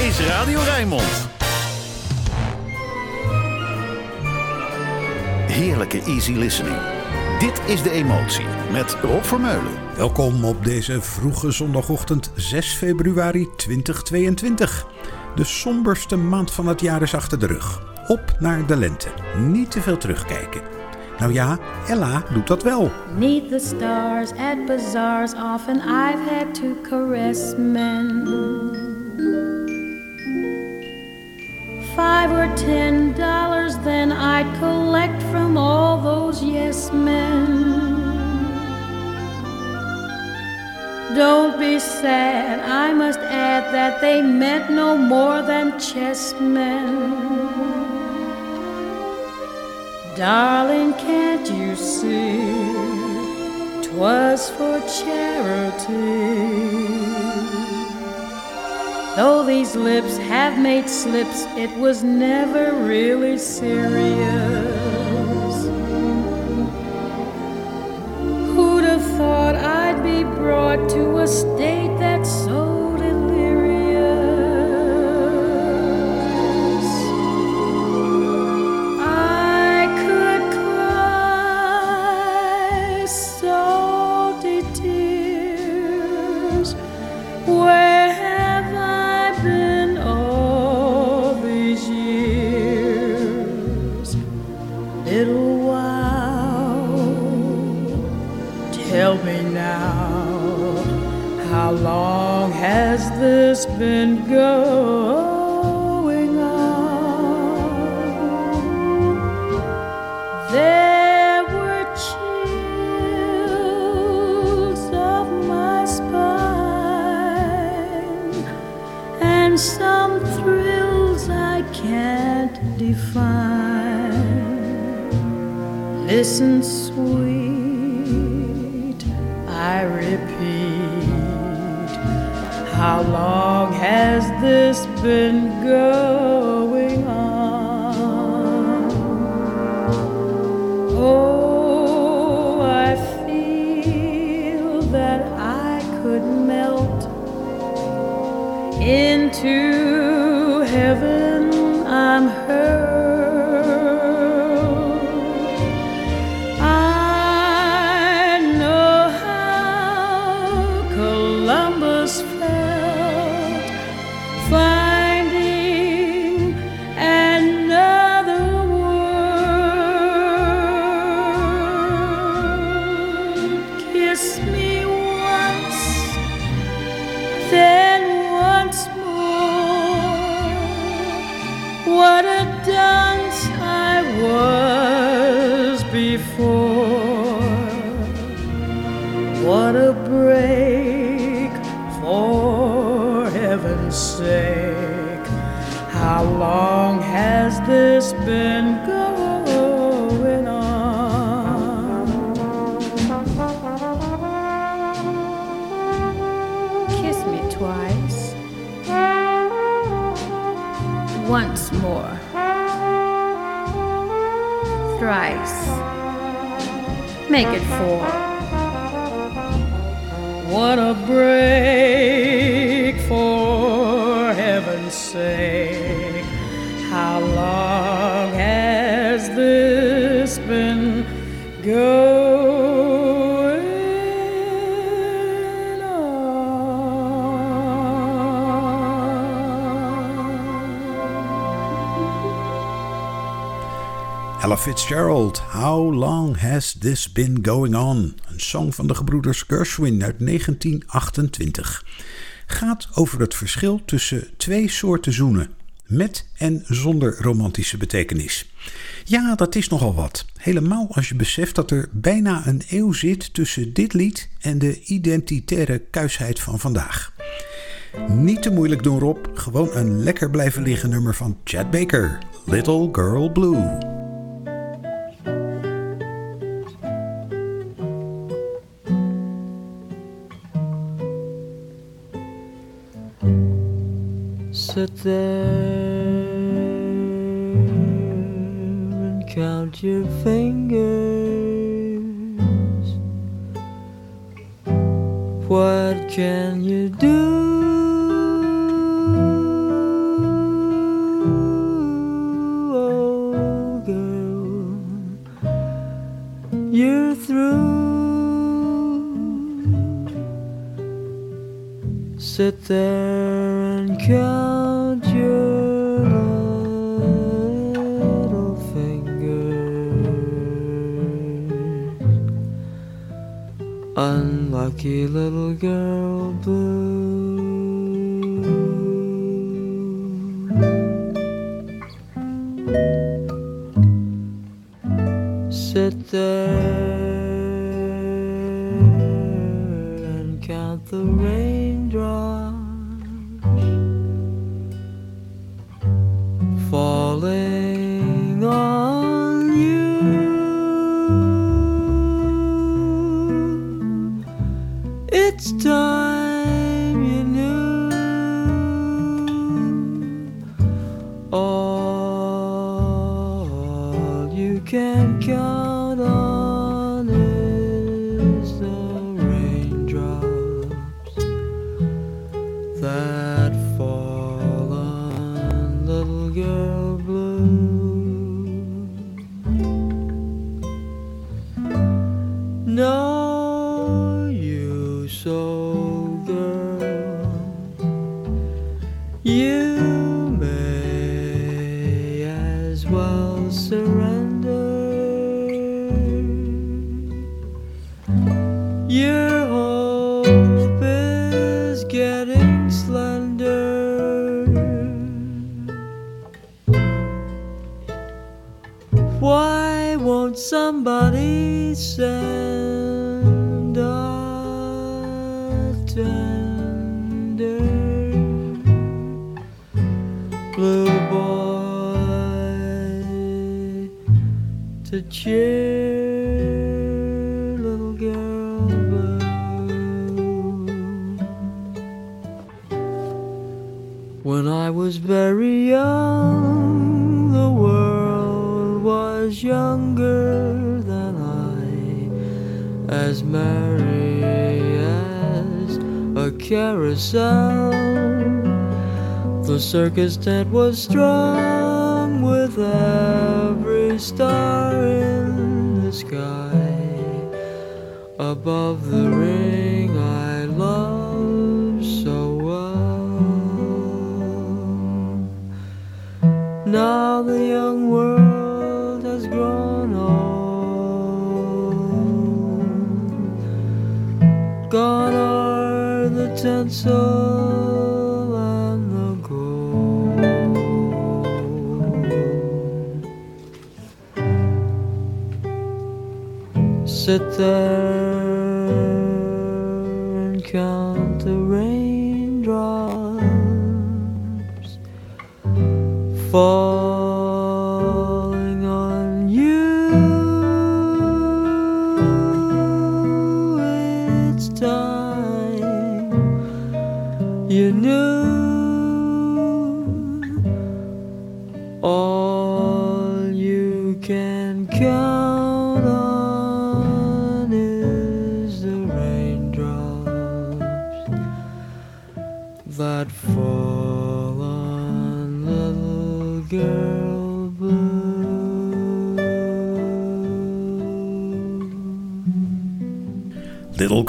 is Radio Rijnmond. Heerlijke easy listening. Dit is De Emotie met Rob Vermeulen. Welkom op deze vroege zondagochtend 6 februari 2022. De somberste maand van het jaar is achter de rug. Op naar de lente. Niet te veel terugkijken. Nou ja, Ella doet dat wel. Neath the stars at bazaars, often I've had to caress men. Five or ten dollars, then I'd collect from all those yes men. Don't be sad, I must add that they meant no more than chessmen. Darling, can't you see? Twas for charity. Though these lips have made slips, it was never really serious. Who'd have thought I'd be brought to a state that's so While, tell me now, how long has this been going on? There were chills of my spine and some thrills I can't define. Listen, sweet, I repeat, how long has this been going heaven's sake. How long has this been going on? Kiss me twice. Once more. Thrice. Make it four. What a break Fitzgerald, How Long Has This Been Going On? Een song van de gebroeders Gershwin uit 1928. Gaat over het verschil tussen twee soorten zoenen. Met en zonder romantische betekenis. Ja, dat is nogal wat. Helemaal als je beseft dat er bijna een eeuw zit tussen dit lied en de identitaire kuisheid van vandaag. Niet te moeilijk doen Rob, gewoon een lekker blijven liggen nummer van Chad Baker, Little Girl Blue. sit there and count your fingers. What can you do? Oh, girl, you're through. Sit there and count. Unlucky little girl blue. Sit there girl, you may as well surrender. Your hope is getting slender. Why won't somebody send cheer little girl blue? When I was very young, the world was younger than I, as merry as a carousel. The circus tent was strung with every star in the sky above the ring I love so well. Now the young world has grown old. Gone are the tinsel Sit there and count the raindrops. Falling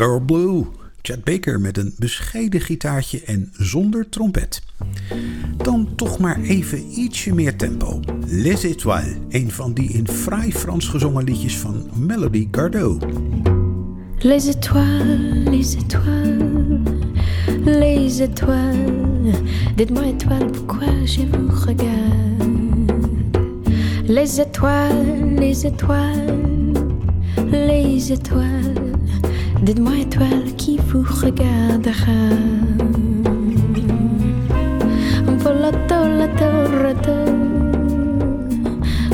Girl Blue. Chad Baker met een bescheiden gitaartje en zonder trompet. Dan toch maar even ietsje meer tempo. Les Étoiles, een van die in fraai Frans gezongen liedjes van Melody Gardot. Les étoiles, les étoiles, les étoiles. Dites-moi étoiles, pourquoi je vous regarde Les étoiles, les étoiles, les étoiles. Dites-moi étoile qui vous regardera? Volato, la torre,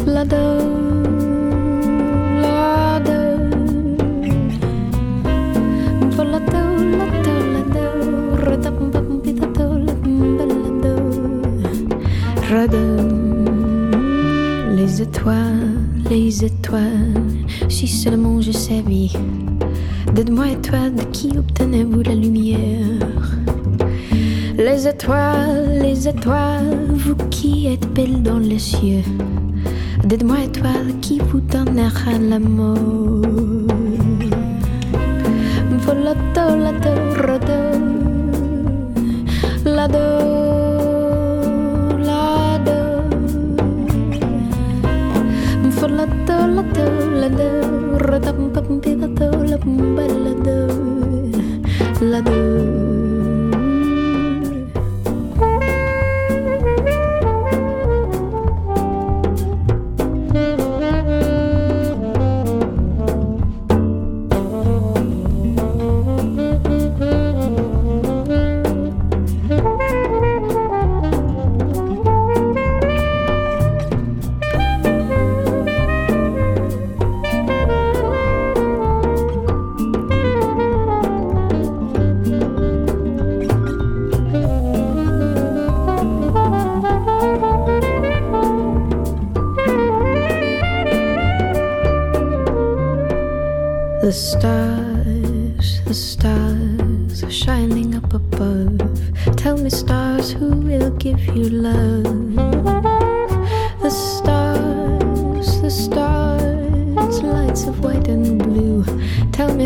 la do. Les étoiles, les étoiles, si seulement je savais Dites-moi étoiles, de qui obtenez-vous la lumière? Les étoiles, les étoiles, vous qui êtes belles dans les cieux. Dites-moi étoiles, qui vous donnera l'amour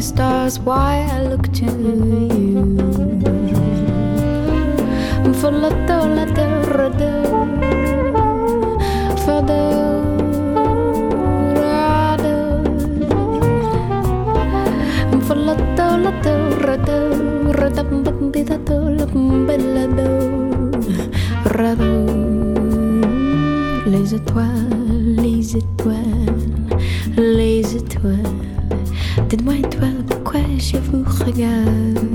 Tell stars, why I look to you. For la do, la do, ra do. For the ra do. For la do, la do, ra do. Ra da bum bi da do, la bum ba la do. Ra do. Les étoiles, les étoiles, les étoiles. Dites-moi, étoiles, pourquoi je vous regarde?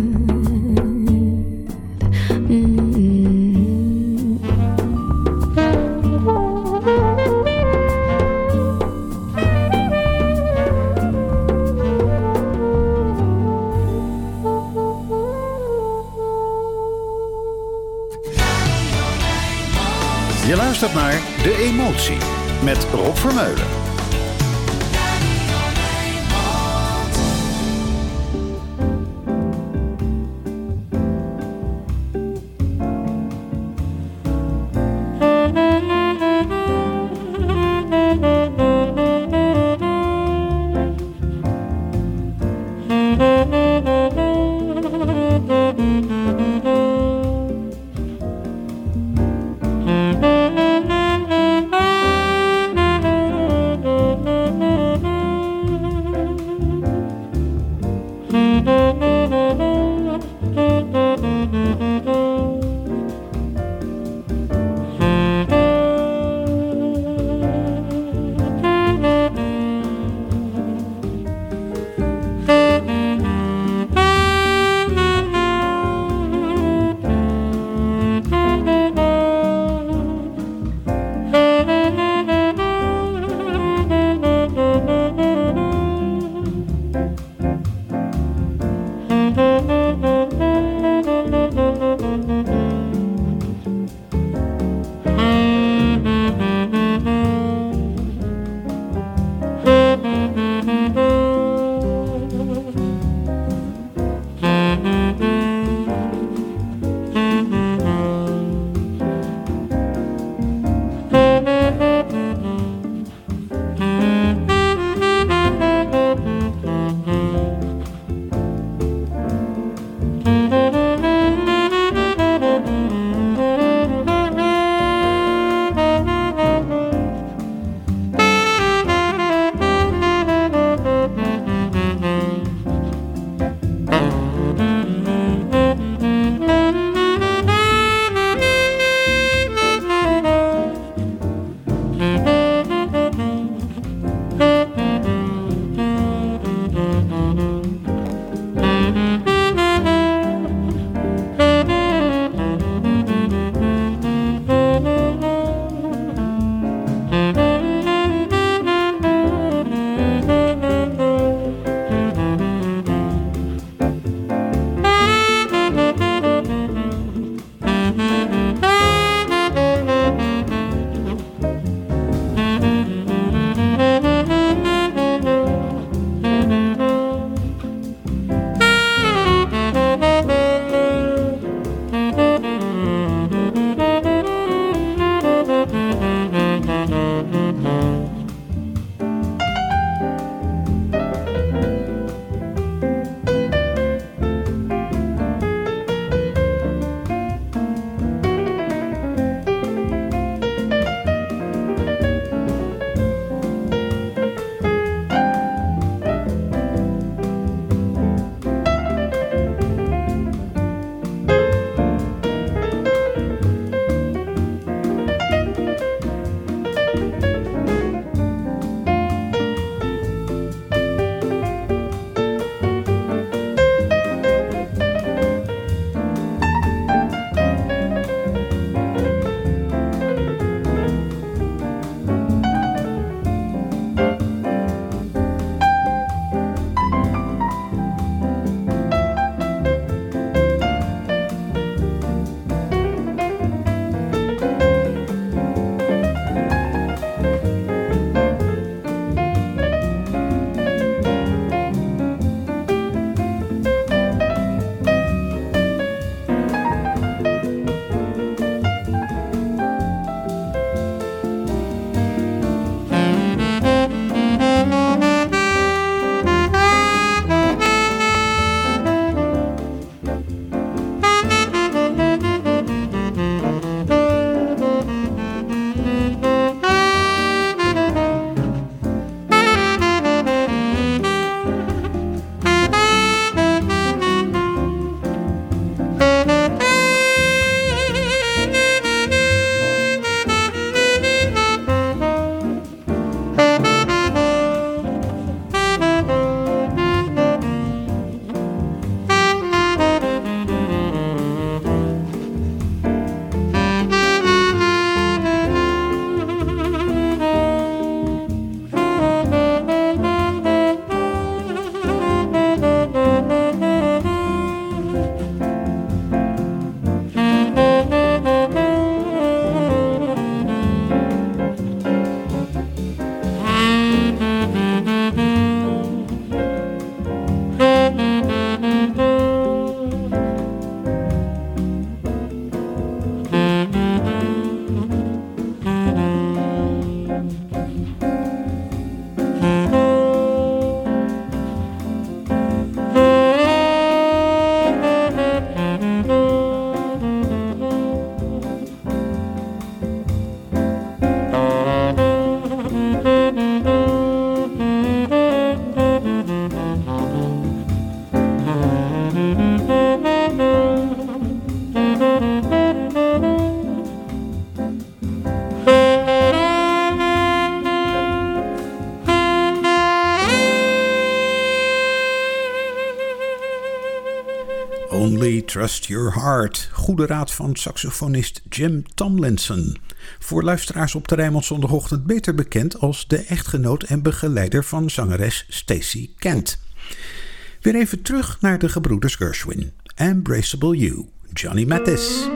Your Heart. Goede raad van saxofonist Jim Tomlinson. Voor luisteraars op de Rijnmond zondagochtend beter bekend als de echtgenoot en begeleider van zangeres Stacey Kent. Weer even terug naar de gebroeders Gershwin. Embraceable You, Johnny Mathis.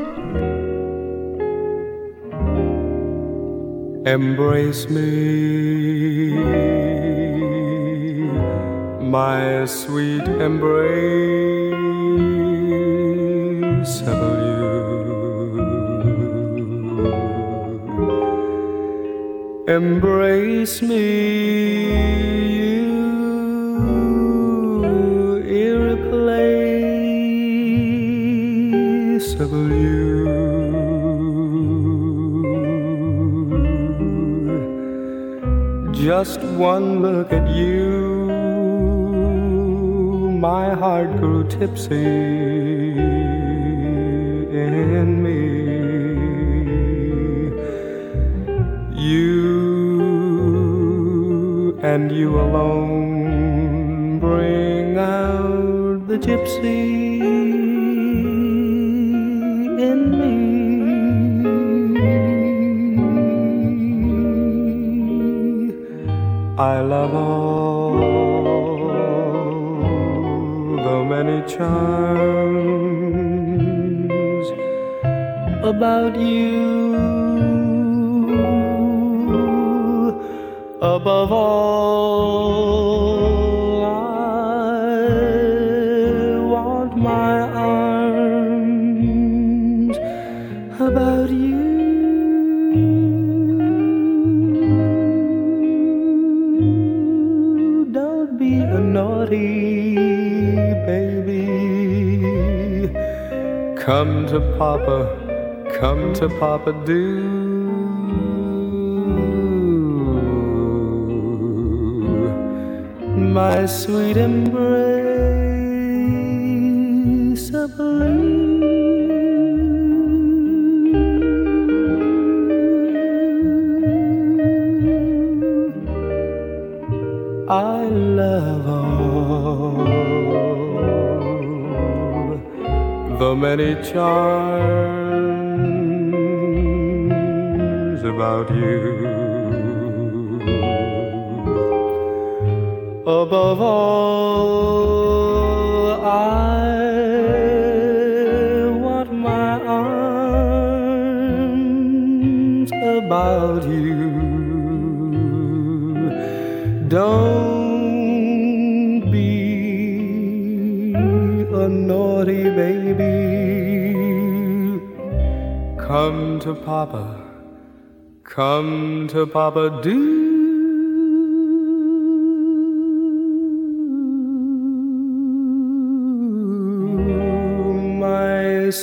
Embrace me, my sweet embraceable you. Embrace me, you irreplaceable you. Just one look at you, my heart grew tipsy You and you alone bring out the gypsy in me. I love all the many charms about you. Above all, I want my arms about you. Don't be a naughty baby. Come to Papa, come to Papa, do my sweet embraceable. I love all the many charms about you. Above all, I want my arms about you. Don't be a naughty baby. Come to Papa, come to Papa, do. My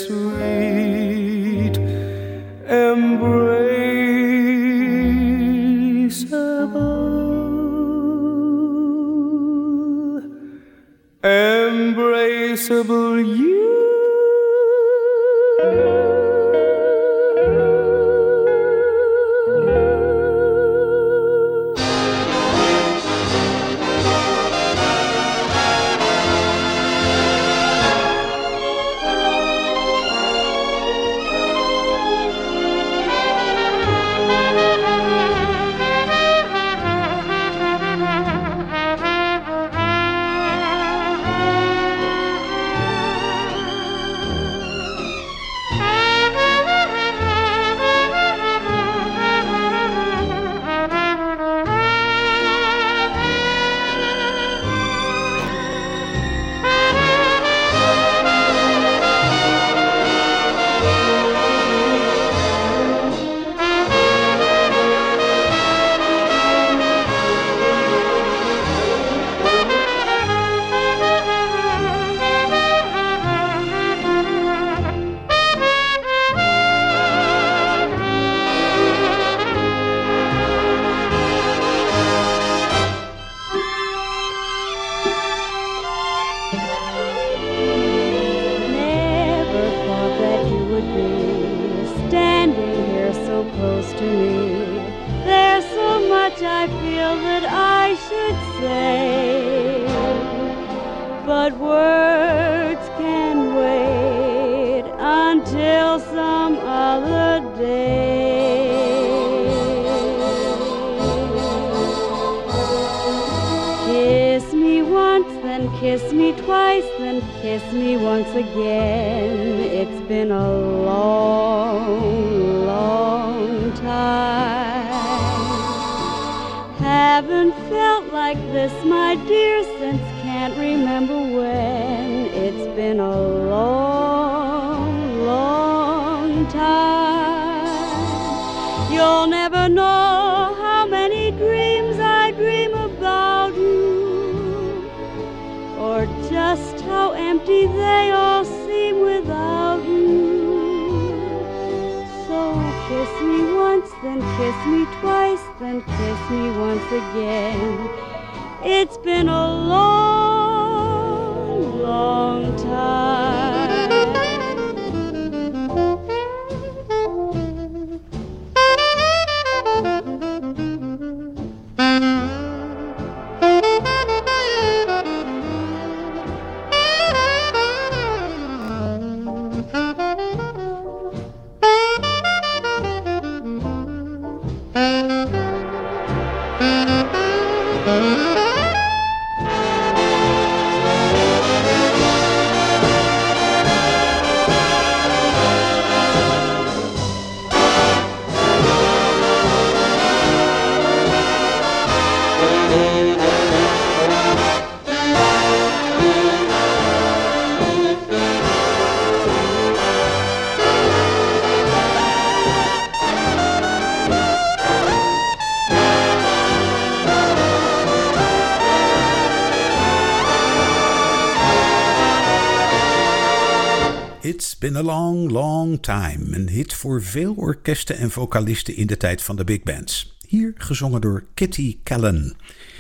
Time. Een hit voor veel orkesten en vocalisten in de tijd van de big bands. Hier gezongen door Kitty Callan.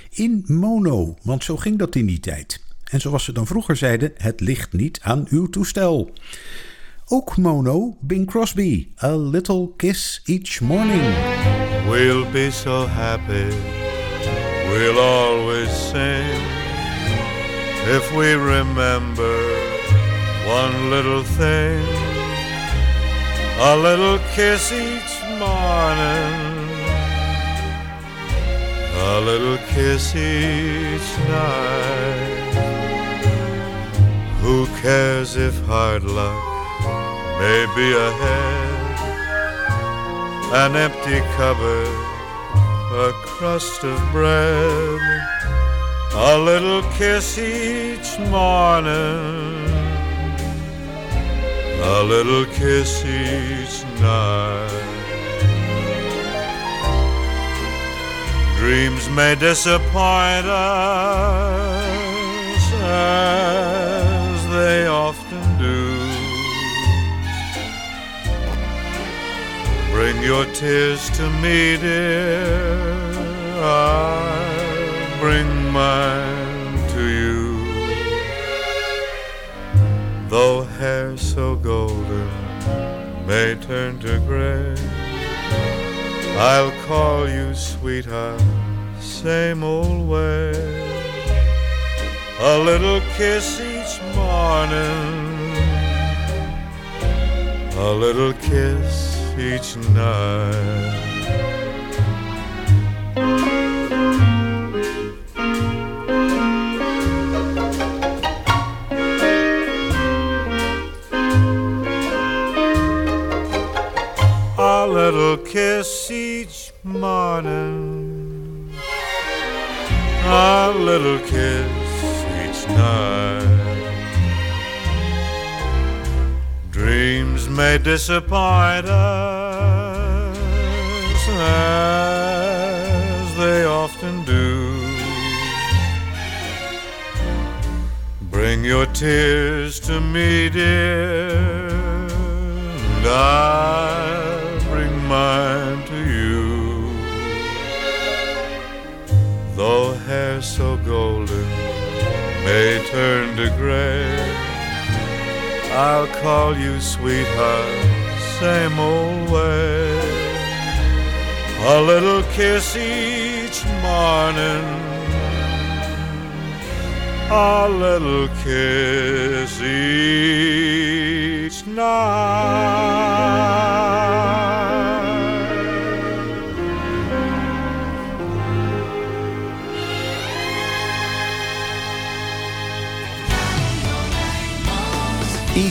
In mono, want zo ging dat in die tijd. En zoals ze dan vroeger zeiden, het ligt niet aan uw toestel. Ook mono, Bing Crosby. A Little Kiss Each Morning. We'll be so happy, we'll always sing if we remember one little thing. A little kiss each morning, a little kiss each night. Who cares if hard luck may be ahead? An empty cupboard, a crust of bread, a little kiss each morning, a little kiss each night. Dreams may disappoint us as they often do. Bring your tears to me, dear. I'll bring mine Though hair so golden may turn to gray, I'll call you sweetheart, same old way. A little kiss each morning, a little kiss each night. Morning, a little kiss each night. Dreams may disappoint us as they often do. Bring your tears to me, dear, and I'll bring mine so golden may turn to gray, I'll call you sweetheart, same old way. A little kiss each morning, a little kiss each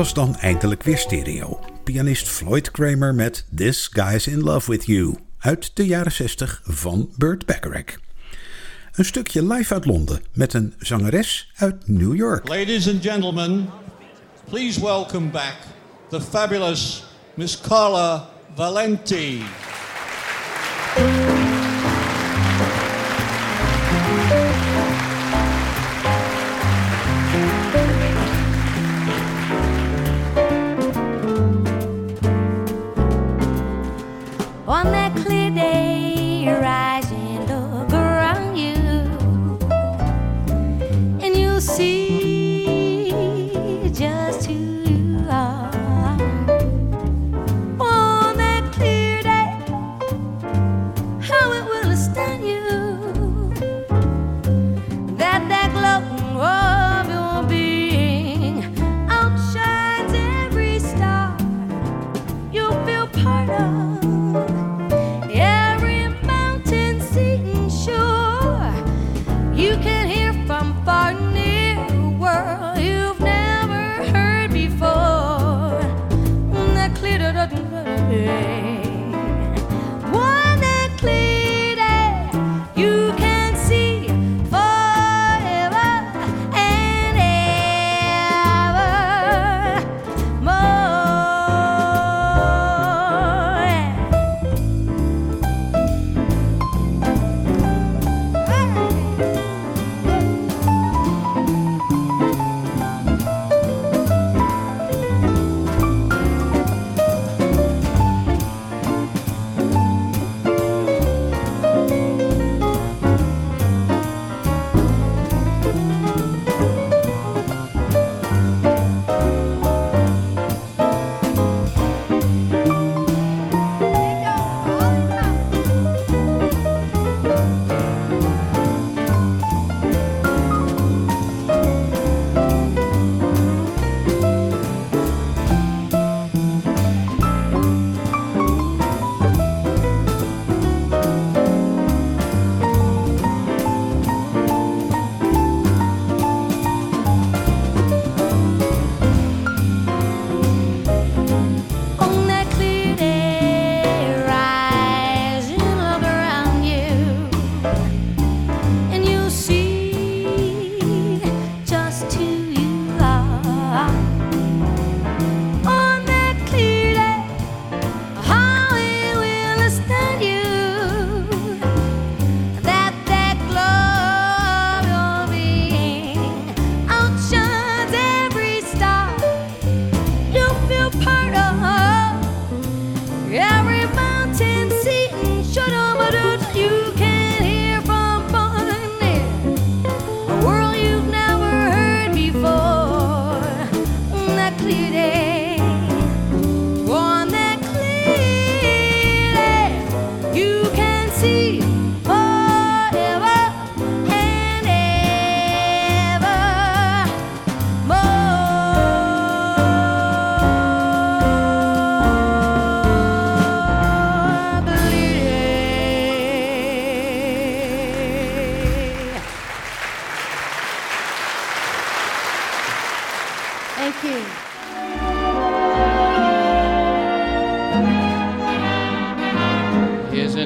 Was dan eindelijk weer stereo. Pianist Floyd Kramer met This Guy's in Love with You uit de jaren 60 van Burt Bacharach. Een stukje live uit Londen met een zangeres uit New York. Ladies and gentlemen, please welcome back the fabulous Miss Carla Valenti. On that clear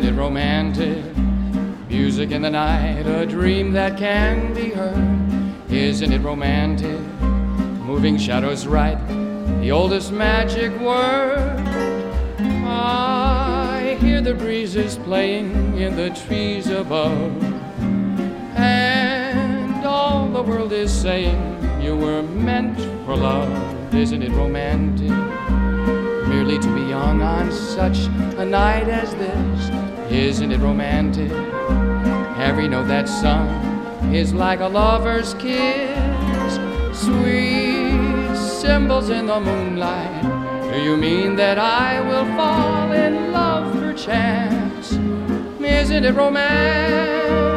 it romantic? Music in the night, a dream that can be heard. Isn't it romantic? Moving shadows write, the oldest magic word. I hear the breezes playing in the trees above. And all the world is saying you were meant for love. Isn't it romantic? Merely to be young on such a night as this. Isn't it romantic? Every note that's sung is like a lover's kiss. Sweet symbols in the moonlight. Do you mean that I will fall in love perchance? Isn't it romantic?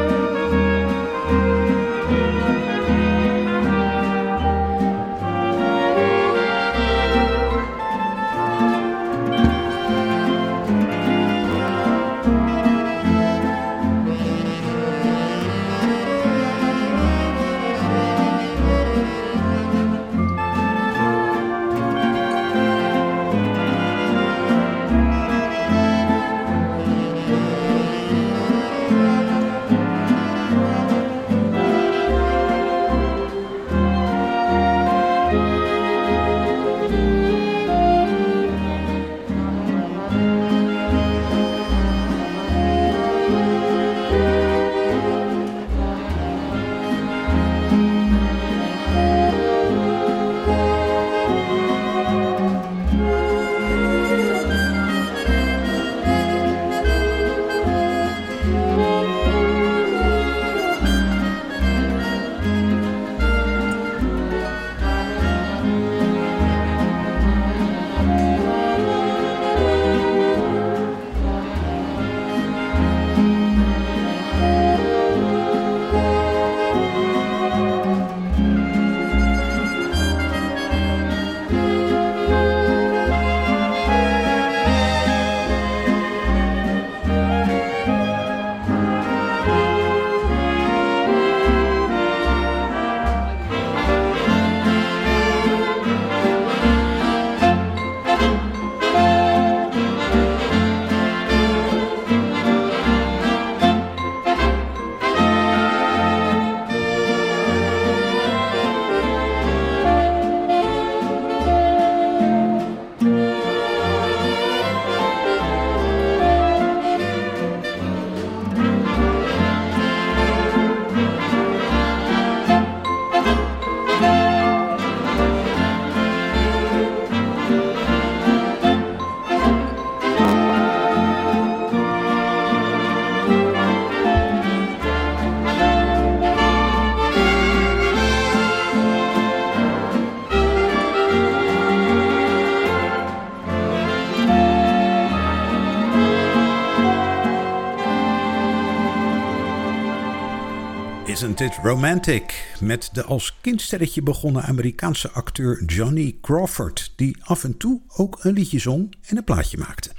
Isn't It Romantic? Met de als kindsterretje begonnen Amerikaanse acteur Johnny Crawford, die af en toe ook een liedje zong en een plaatje maakte.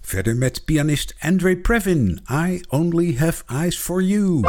Verder met pianist Andre Previn, I Only Have Eyes for You.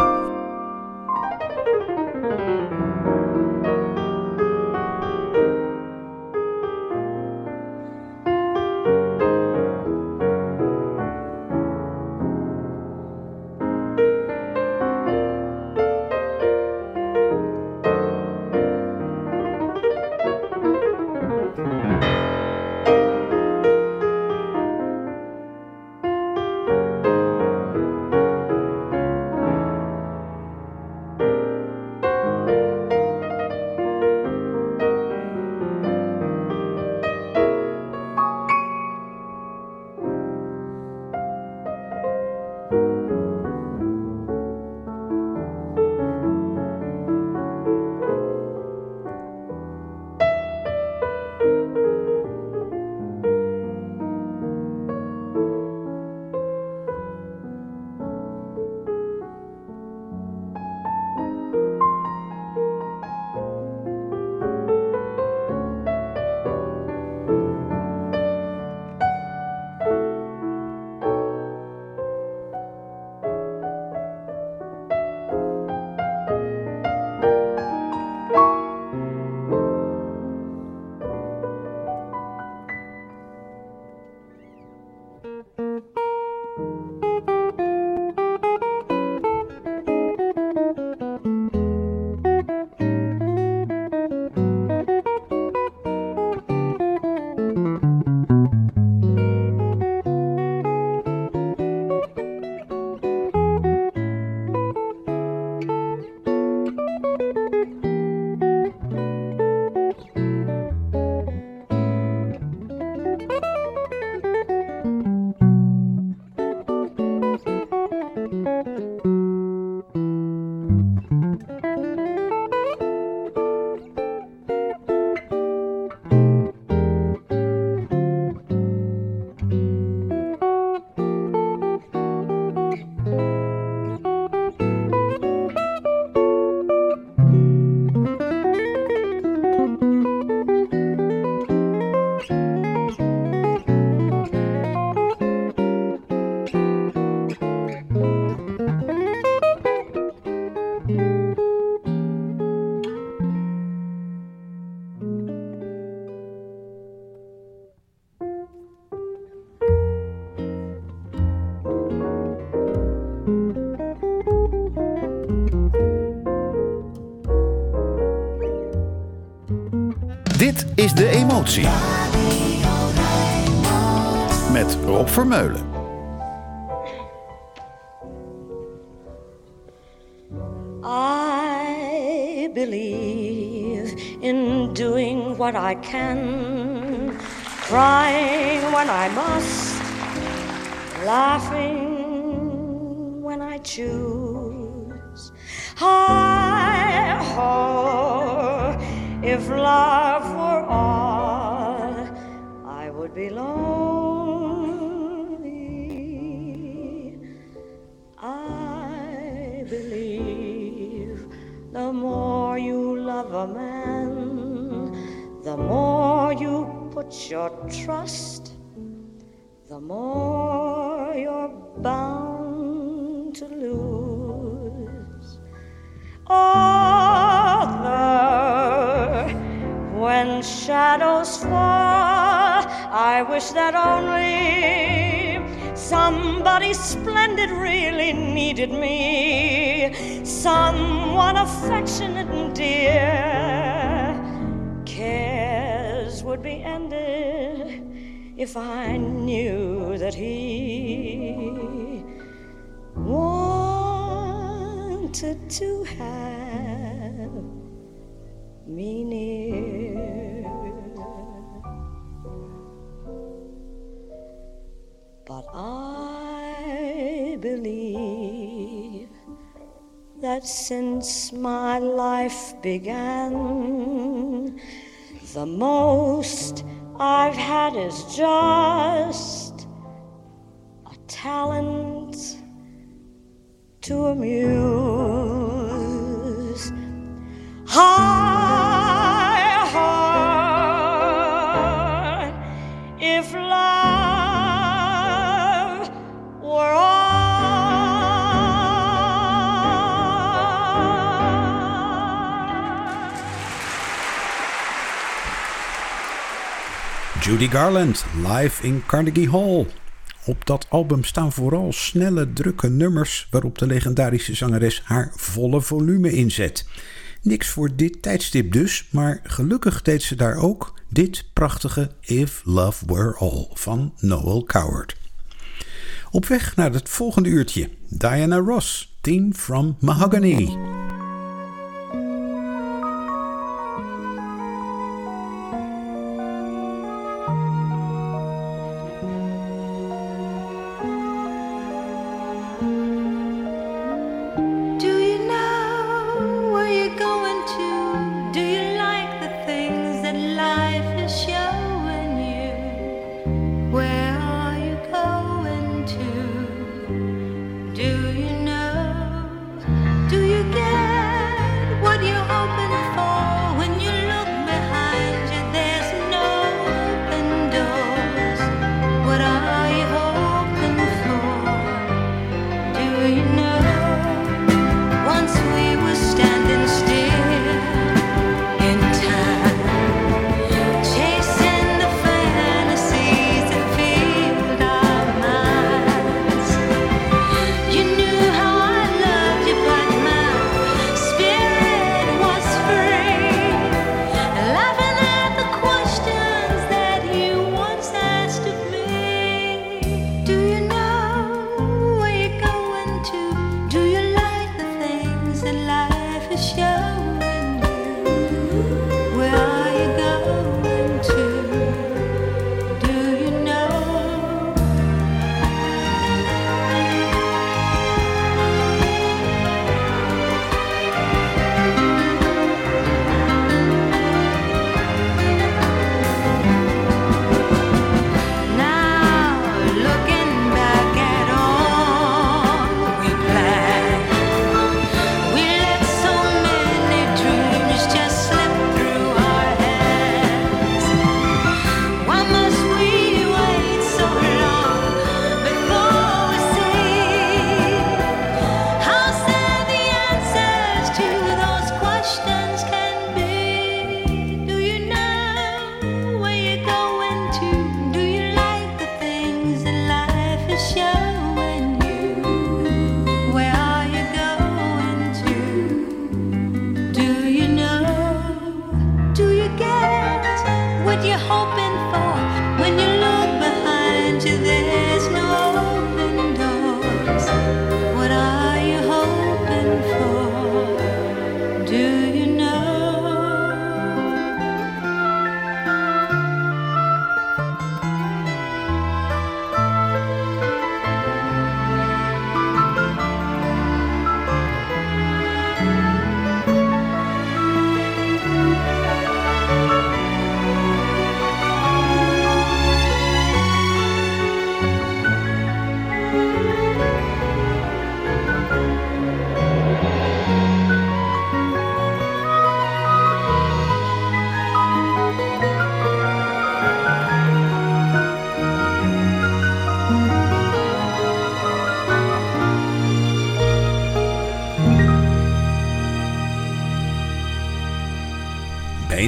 Emotie. Met Rob Vermeulen. I believe in doing what I can, crying when I must, laughing when I choose. Hi ho, if love were all, I be lonely. I believe the more you love a man, the more you put your trust, the more you're bound to lose. Other, when shadows fall, I wish that only somebody splendid really needed me, someone affectionate and dear. Cares would be ended if I knew that he wanted to have me near. I believe that since my life began, the most I've had is just a talent to amuse. Garland, live in Carnegie Hall. Op dat album staan vooral snelle, drukke nummers waarop de legendarische zangeres haar volle volume inzet. Niks voor dit tijdstip dus, maar gelukkig deed ze daar ook dit prachtige If Love Were All van Noel Coward. Op weg naar het volgende uurtje, Diana Ross, Team from Mahogany.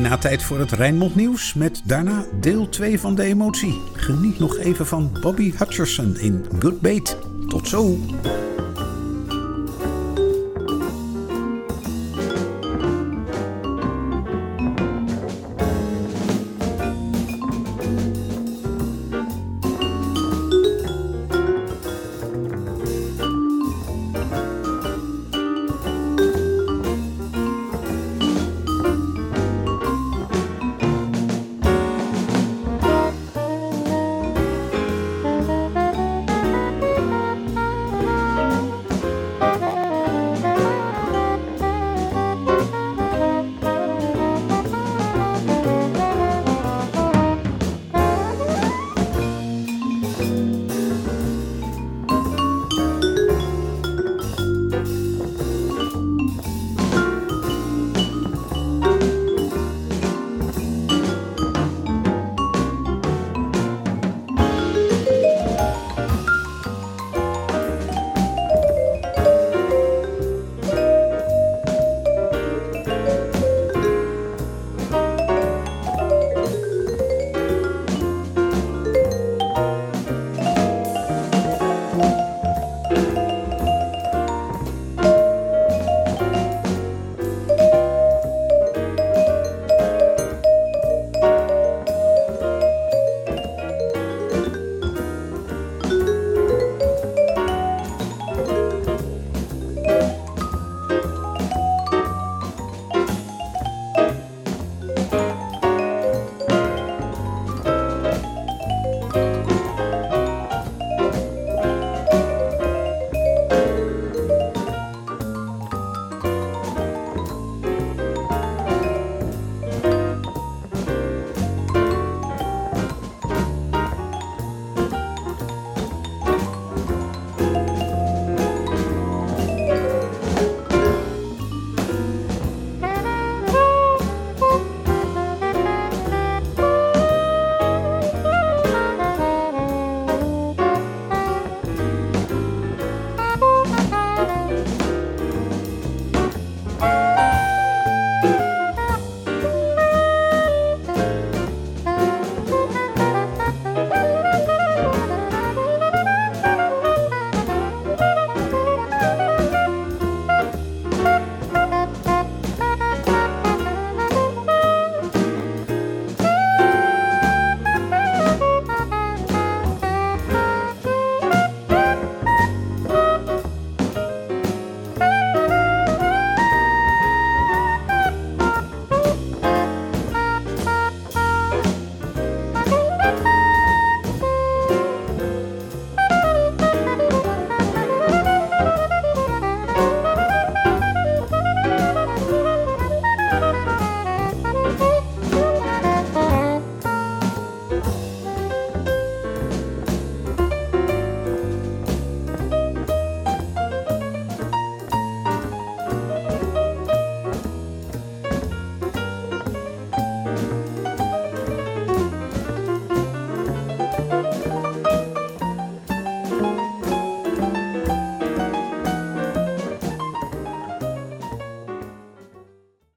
Bijna tijd voor het Rijnmond nieuws met daarna deel 2 van de emotie. Geniet nog even van Bobby Hutcherson in Good Bait. Tot zo!